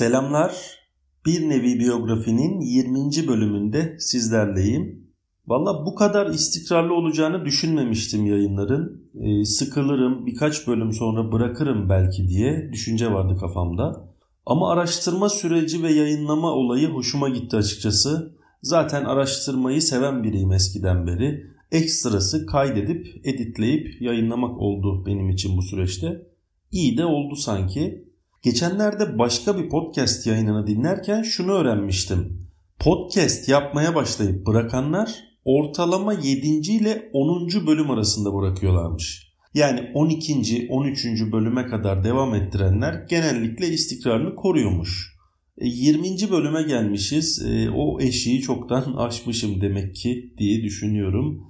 Selamlar. Bir nevi biyografinin 20. bölümünde sizlerleyim. Valla bu kadar istikrarlı olacağını düşünmemiştim yayınların. Ee, sıkılırım, birkaç bölüm sonra bırakırım belki diye düşünce vardı kafamda. Ama araştırma süreci ve yayınlama olayı hoşuma gitti açıkçası. Zaten araştırmayı seven biriyim eskiden beri. Ekstrası kaydedip, editleyip yayınlamak oldu benim için bu süreçte. İyi de oldu sanki. Geçenlerde başka bir podcast yayınını dinlerken şunu öğrenmiştim. Podcast yapmaya başlayıp bırakanlar ortalama 7. ile 10. bölüm arasında bırakıyorlarmış. Yani 12. 13. bölüme kadar devam ettirenler genellikle istikrarını koruyormuş. 20. E, bölüme gelmişiz. E, o eşiği çoktan aşmışım demek ki diye düşünüyorum.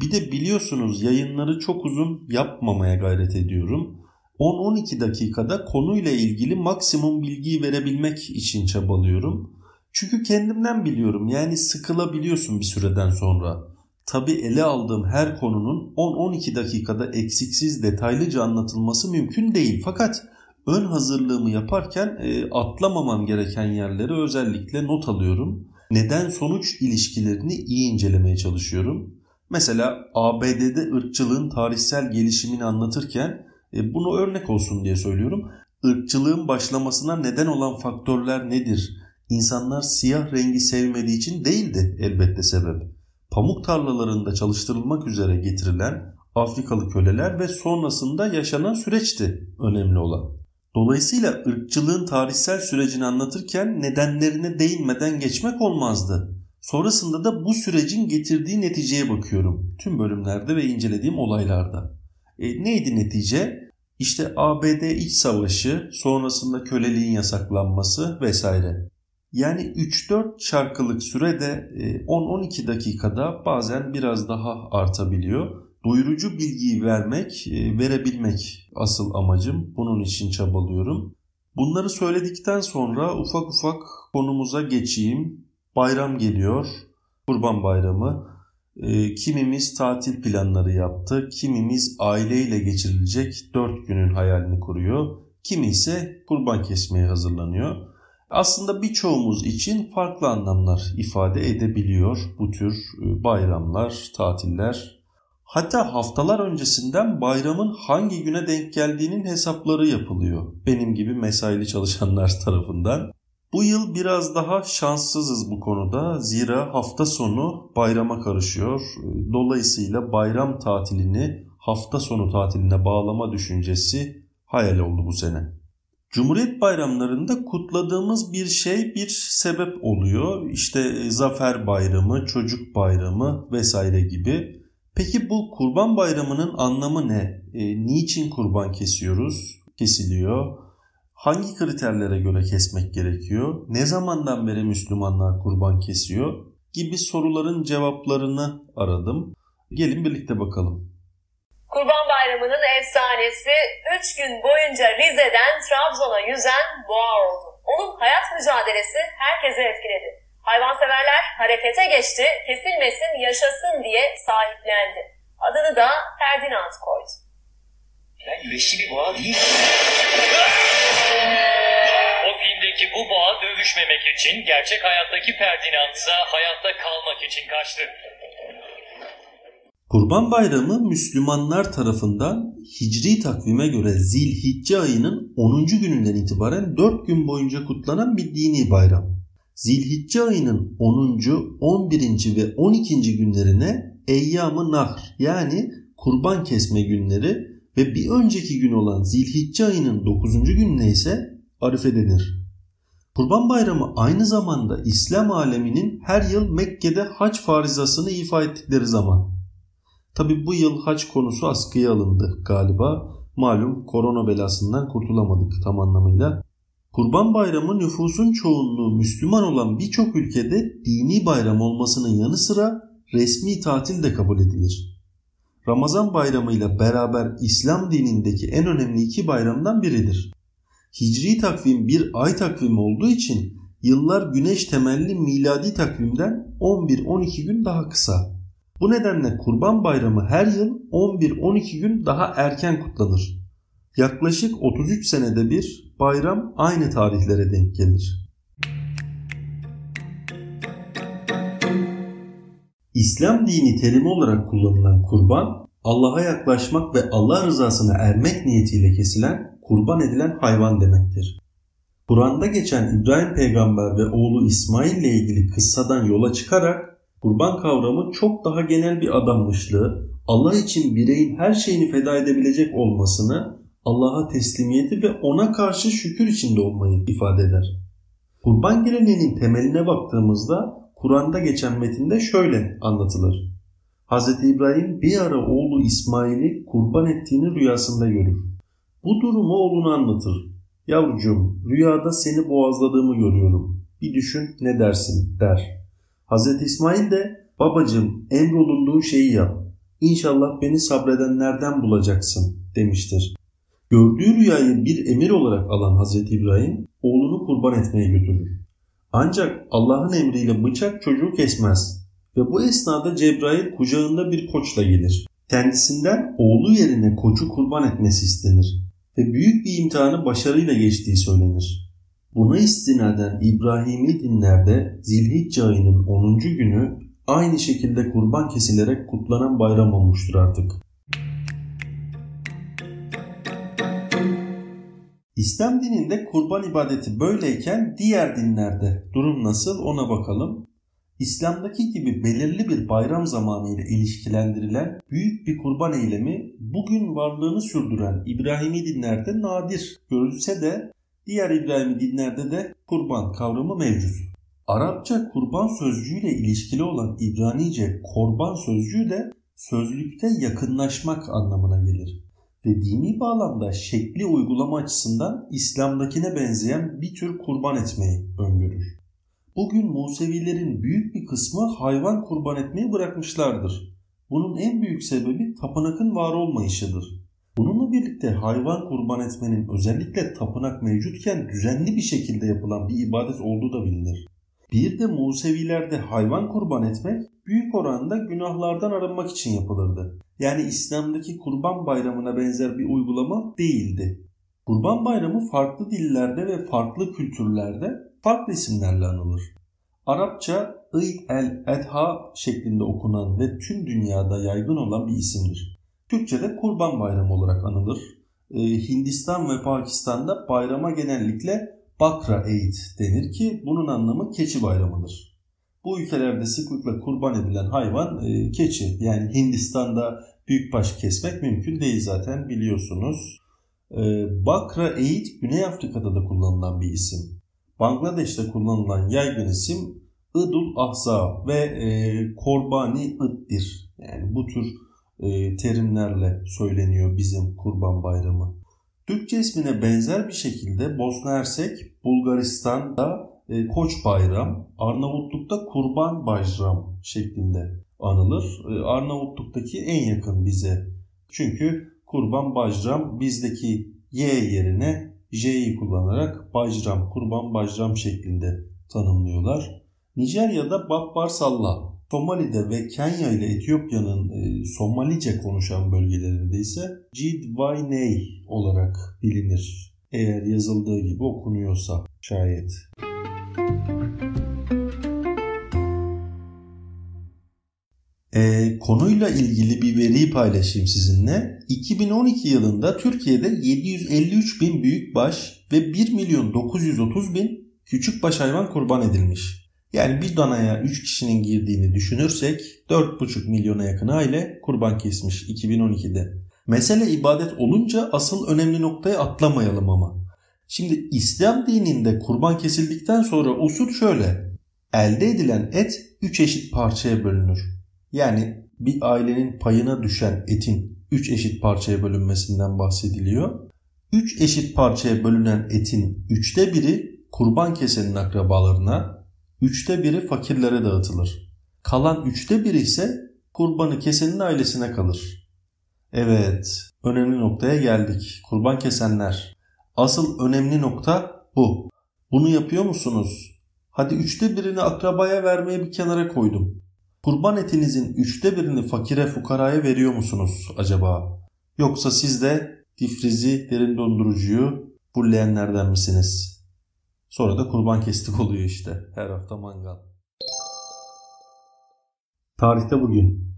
Bir de biliyorsunuz yayınları çok uzun yapmamaya gayret ediyorum. 10-12 dakikada konuyla ilgili maksimum bilgiyi verebilmek için çabalıyorum. Çünkü kendimden biliyorum yani sıkılabiliyorsun bir süreden sonra. Tabi ele aldığım her konunun 10-12 dakikada eksiksiz detaylıca anlatılması mümkün değil. Fakat ön hazırlığımı yaparken e, atlamamam gereken yerleri özellikle not alıyorum. Neden sonuç ilişkilerini iyi incelemeye çalışıyorum. Mesela ABD'de ırkçılığın tarihsel gelişimini anlatırken bunu örnek olsun diye söylüyorum. Irkçılığın başlamasına neden olan faktörler nedir? İnsanlar siyah rengi sevmediği için değildi elbette sebep. Pamuk tarlalarında çalıştırılmak üzere getirilen Afrikalı köleler ve sonrasında yaşanan süreçti önemli olan. Dolayısıyla ırkçılığın tarihsel sürecini anlatırken nedenlerine değinmeden geçmek olmazdı. Sonrasında da bu sürecin getirdiği neticeye bakıyorum tüm bölümlerde ve incelediğim olaylarda. E, neydi netice? İşte ABD iç savaşı, sonrasında köleliğin yasaklanması vesaire. Yani 3-4 şarkılık sürede 10-12 e, dakikada bazen biraz daha artabiliyor. Doyurucu bilgiyi vermek, e, verebilmek asıl amacım. Bunun için çabalıyorum. Bunları söyledikten sonra ufak ufak konumuza geçeyim. Bayram geliyor. Kurban Bayramı. Ee, kimimiz tatil planları yaptı, kimimiz aileyle geçirilecek 4 günün hayalini kuruyor, kimi ise kurban kesmeye hazırlanıyor. Aslında birçoğumuz için farklı anlamlar ifade edebiliyor bu tür e, bayramlar, tatiller. Hatta haftalar öncesinden bayramın hangi güne denk geldiğinin hesapları yapılıyor. Benim gibi mesaili çalışanlar tarafından. Bu yıl biraz daha şanssızız bu konuda. Zira hafta sonu bayrama karışıyor. Dolayısıyla bayram tatilini hafta sonu tatiline bağlama düşüncesi hayal oldu bu sene. Cumhuriyet bayramlarında kutladığımız bir şey bir sebep oluyor. İşte Zafer Bayramı, Çocuk Bayramı vesaire gibi. Peki bu Kurban Bayramı'nın anlamı ne? E, niçin kurban kesiyoruz? Kesiliyor hangi kriterlere göre kesmek gerekiyor, ne zamandan beri Müslümanlar kurban kesiyor gibi soruların cevaplarını aradım. Gelin birlikte bakalım. Kurban Bayramı'nın efsanesi 3 gün boyunca Rize'den Trabzon'a yüzen boğa oldu. Onun hayat mücadelesi herkese etkiledi. Hayvanseverler harekete geçti, kesilmesin, yaşasın diye sahiplendi. Adını da Ferdinand koydu. Ben güreşçi bir boğa değil. O filmdeki bu boğa dövüşmemek için, gerçek hayattaki Ferdinand ise hayatta kalmak için kaçtı. Kurban Bayramı Müslümanlar tarafından Hicri takvime göre Zilhicce ayının 10. gününden itibaren 4 gün boyunca kutlanan bir dini bayram. Zilhicce ayının 10. 11. ve 12. günlerine Eyyam-ı Nahr yani kurban kesme günleri ve bir önceki gün olan Zilhicce ayının 9. gününe ise Arife denir. Kurban Bayramı aynı zamanda İslam aleminin her yıl Mekke'de hac farizasını ifa ettikleri zaman. Tabi bu yıl hac konusu askıya alındı galiba. Malum korona belasından kurtulamadık tam anlamıyla. Kurban Bayramı nüfusun çoğunluğu Müslüman olan birçok ülkede dini bayram olmasının yanı sıra resmi tatil de kabul edilir. Ramazan bayramı ile beraber İslam dinindeki en önemli iki bayramdan biridir. Hicri takvim bir ay takvimi olduğu için yıllar güneş temelli miladi takvimden 11-12 gün daha kısa. Bu nedenle Kurban Bayramı her yıl 11-12 gün daha erken kutlanır. Yaklaşık 33 senede bir bayram aynı tarihlere denk gelir. İslam dini terimi olarak kullanılan kurban, Allah'a yaklaşmak ve Allah rızasına ermek niyetiyle kesilen, kurban edilen hayvan demektir. Kur'an'da geçen İbrahim peygamber ve oğlu İsmail ile ilgili kıssadan yola çıkarak kurban kavramı çok daha genel bir adanmışlığı, Allah için bireyin her şeyini feda edebilecek olmasını, Allah'a teslimiyeti ve ona karşı şükür içinde olmayı ifade eder. Kurban geleneğinin temeline baktığımızda Kur'an'da geçen metinde şöyle anlatılır. Hz. İbrahim bir ara oğlu İsmail'i kurban ettiğini rüyasında görür. Bu durumu oğluna anlatır. Yavrucuğum rüyada seni boğazladığımı görüyorum. Bir düşün ne dersin der. Hz. İsmail de babacığım emrolunduğun şeyi yap. İnşallah beni sabredenlerden bulacaksın demiştir. Gördüğü rüyayı bir emir olarak alan Hz. İbrahim oğlunu kurban etmeye götürür. Ancak Allah'ın emriyle bıçak çocuğu kesmez ve bu esnada Cebrail kucağında bir koçla gelir. Kendisinden oğlu yerine koçu kurban etmesi istenir ve büyük bir imtihanı başarıyla geçtiği söylenir. Buna istinaden İbrahimi dinlerde Zilhicce ayının 10. günü aynı şekilde kurban kesilerek kutlanan bayram olmuştur artık. İslam dininde kurban ibadeti böyleyken diğer dinlerde durum nasıl ona bakalım. İslam'daki gibi belirli bir bayram zamanı ile ilişkilendirilen büyük bir kurban eylemi bugün varlığını sürdüren İbrahimi dinlerde nadir görülse de diğer İbrahimi dinlerde de kurban kavramı mevcut. Arapça kurban sözcüğüyle ilişkili olan İbranice korban sözcüğü de sözlükte yakınlaşmak anlamına gelir ve dini bağlamda şekli uygulama açısından İslam'dakine benzeyen bir tür kurban etmeyi öngörür. Bugün Musevilerin büyük bir kısmı hayvan kurban etmeyi bırakmışlardır. Bunun en büyük sebebi tapınakın var olmayışıdır. Bununla birlikte hayvan kurban etmenin özellikle tapınak mevcutken düzenli bir şekilde yapılan bir ibadet olduğu da bilinir. Bir de Musevilerde hayvan kurban etmek büyük oranda günahlardan arınmak için yapılırdı. Yani İslam'daki kurban bayramına benzer bir uygulama değildi. Kurban bayramı farklı dillerde ve farklı kültürlerde farklı isimlerle anılır. Arapça Eid el-Edha şeklinde okunan ve tüm dünyada yaygın olan bir isimdir. Türkçe'de Kurban Bayramı olarak anılır. Ee, Hindistan ve Pakistan'da bayrama genellikle Bakra Eid denir ki bunun anlamı keçi bayramıdır. Bu ülkelerde sıklıkla kurban edilen hayvan e, keçi. Yani Hindistan'da büyükbaş kesmek mümkün değil zaten biliyorsunuz. E, Bakra Eid Güney Afrika'da da kullanılan bir isim. Bangladeş'te kullanılan yaygın isim Idul Ahza ve e, Korbani Iddir. Yani bu tür e, terimlerle söyleniyor bizim Kurban Bayramı. Türkçe ismine benzer bir şekilde Bosna Hersek, Bulgaristan'da e, Koç Bayram, Arnavutluk'ta Kurban Bayram şeklinde anılır. E, Arnavutluk'taki en yakın bize. Çünkü Kurban Bayram bizdeki Y yerine J'yi kullanarak Bajram, Kurban Bajram şeklinde tanımlıyorlar. Nijerya'da Babbar Salla, Somali'de ve Kenya ile Etiyopya'nın e, Somalice konuşan bölgelerinde ise Jidwayney olarak bilinir. Eğer yazıldığı gibi okunuyorsa şayet. E, konuyla ilgili bir veriyi paylaşayım sizinle. 2012 yılında Türkiye'de 753 bin büyükbaş ve 1 milyon 930 bin küçükbaş hayvan kurban edilmiş. Yani bir danaya 3 kişinin girdiğini düşünürsek 4,5 milyona yakın aile kurban kesmiş 2012'de. Mesele ibadet olunca asıl önemli noktaya atlamayalım ama. Şimdi İslam dininde kurban kesildikten sonra usul şöyle. Elde edilen et 3 eşit parçaya bölünür. Yani bir ailenin payına düşen etin 3 eşit parçaya bölünmesinden bahsediliyor. 3 eşit parçaya bölünen etin 3'te biri kurban kesenin akrabalarına, 3'te biri fakirlere dağıtılır. Kalan 3'te biri ise kurbanı kesenin ailesine kalır. Evet, önemli noktaya geldik. Kurban kesenler. Asıl önemli nokta bu. Bunu yapıyor musunuz? Hadi üçte birini akrabaya vermeye bir kenara koydum. Kurban etinizin üçte birini fakire fukaraya veriyor musunuz acaba? Yoksa siz de difrizi, derin dondurucuyu bulleyenlerden misiniz? Sonra da kurban kestik oluyor işte. Her hafta mangal. Tarihte bugün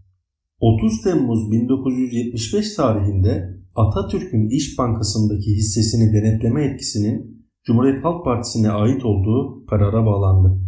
30 Temmuz 1975 tarihinde Atatürk'ün İş Bankası'ndaki hissesini denetleme etkisinin Cumhuriyet Halk Partisi'ne ait olduğu karara bağlandı.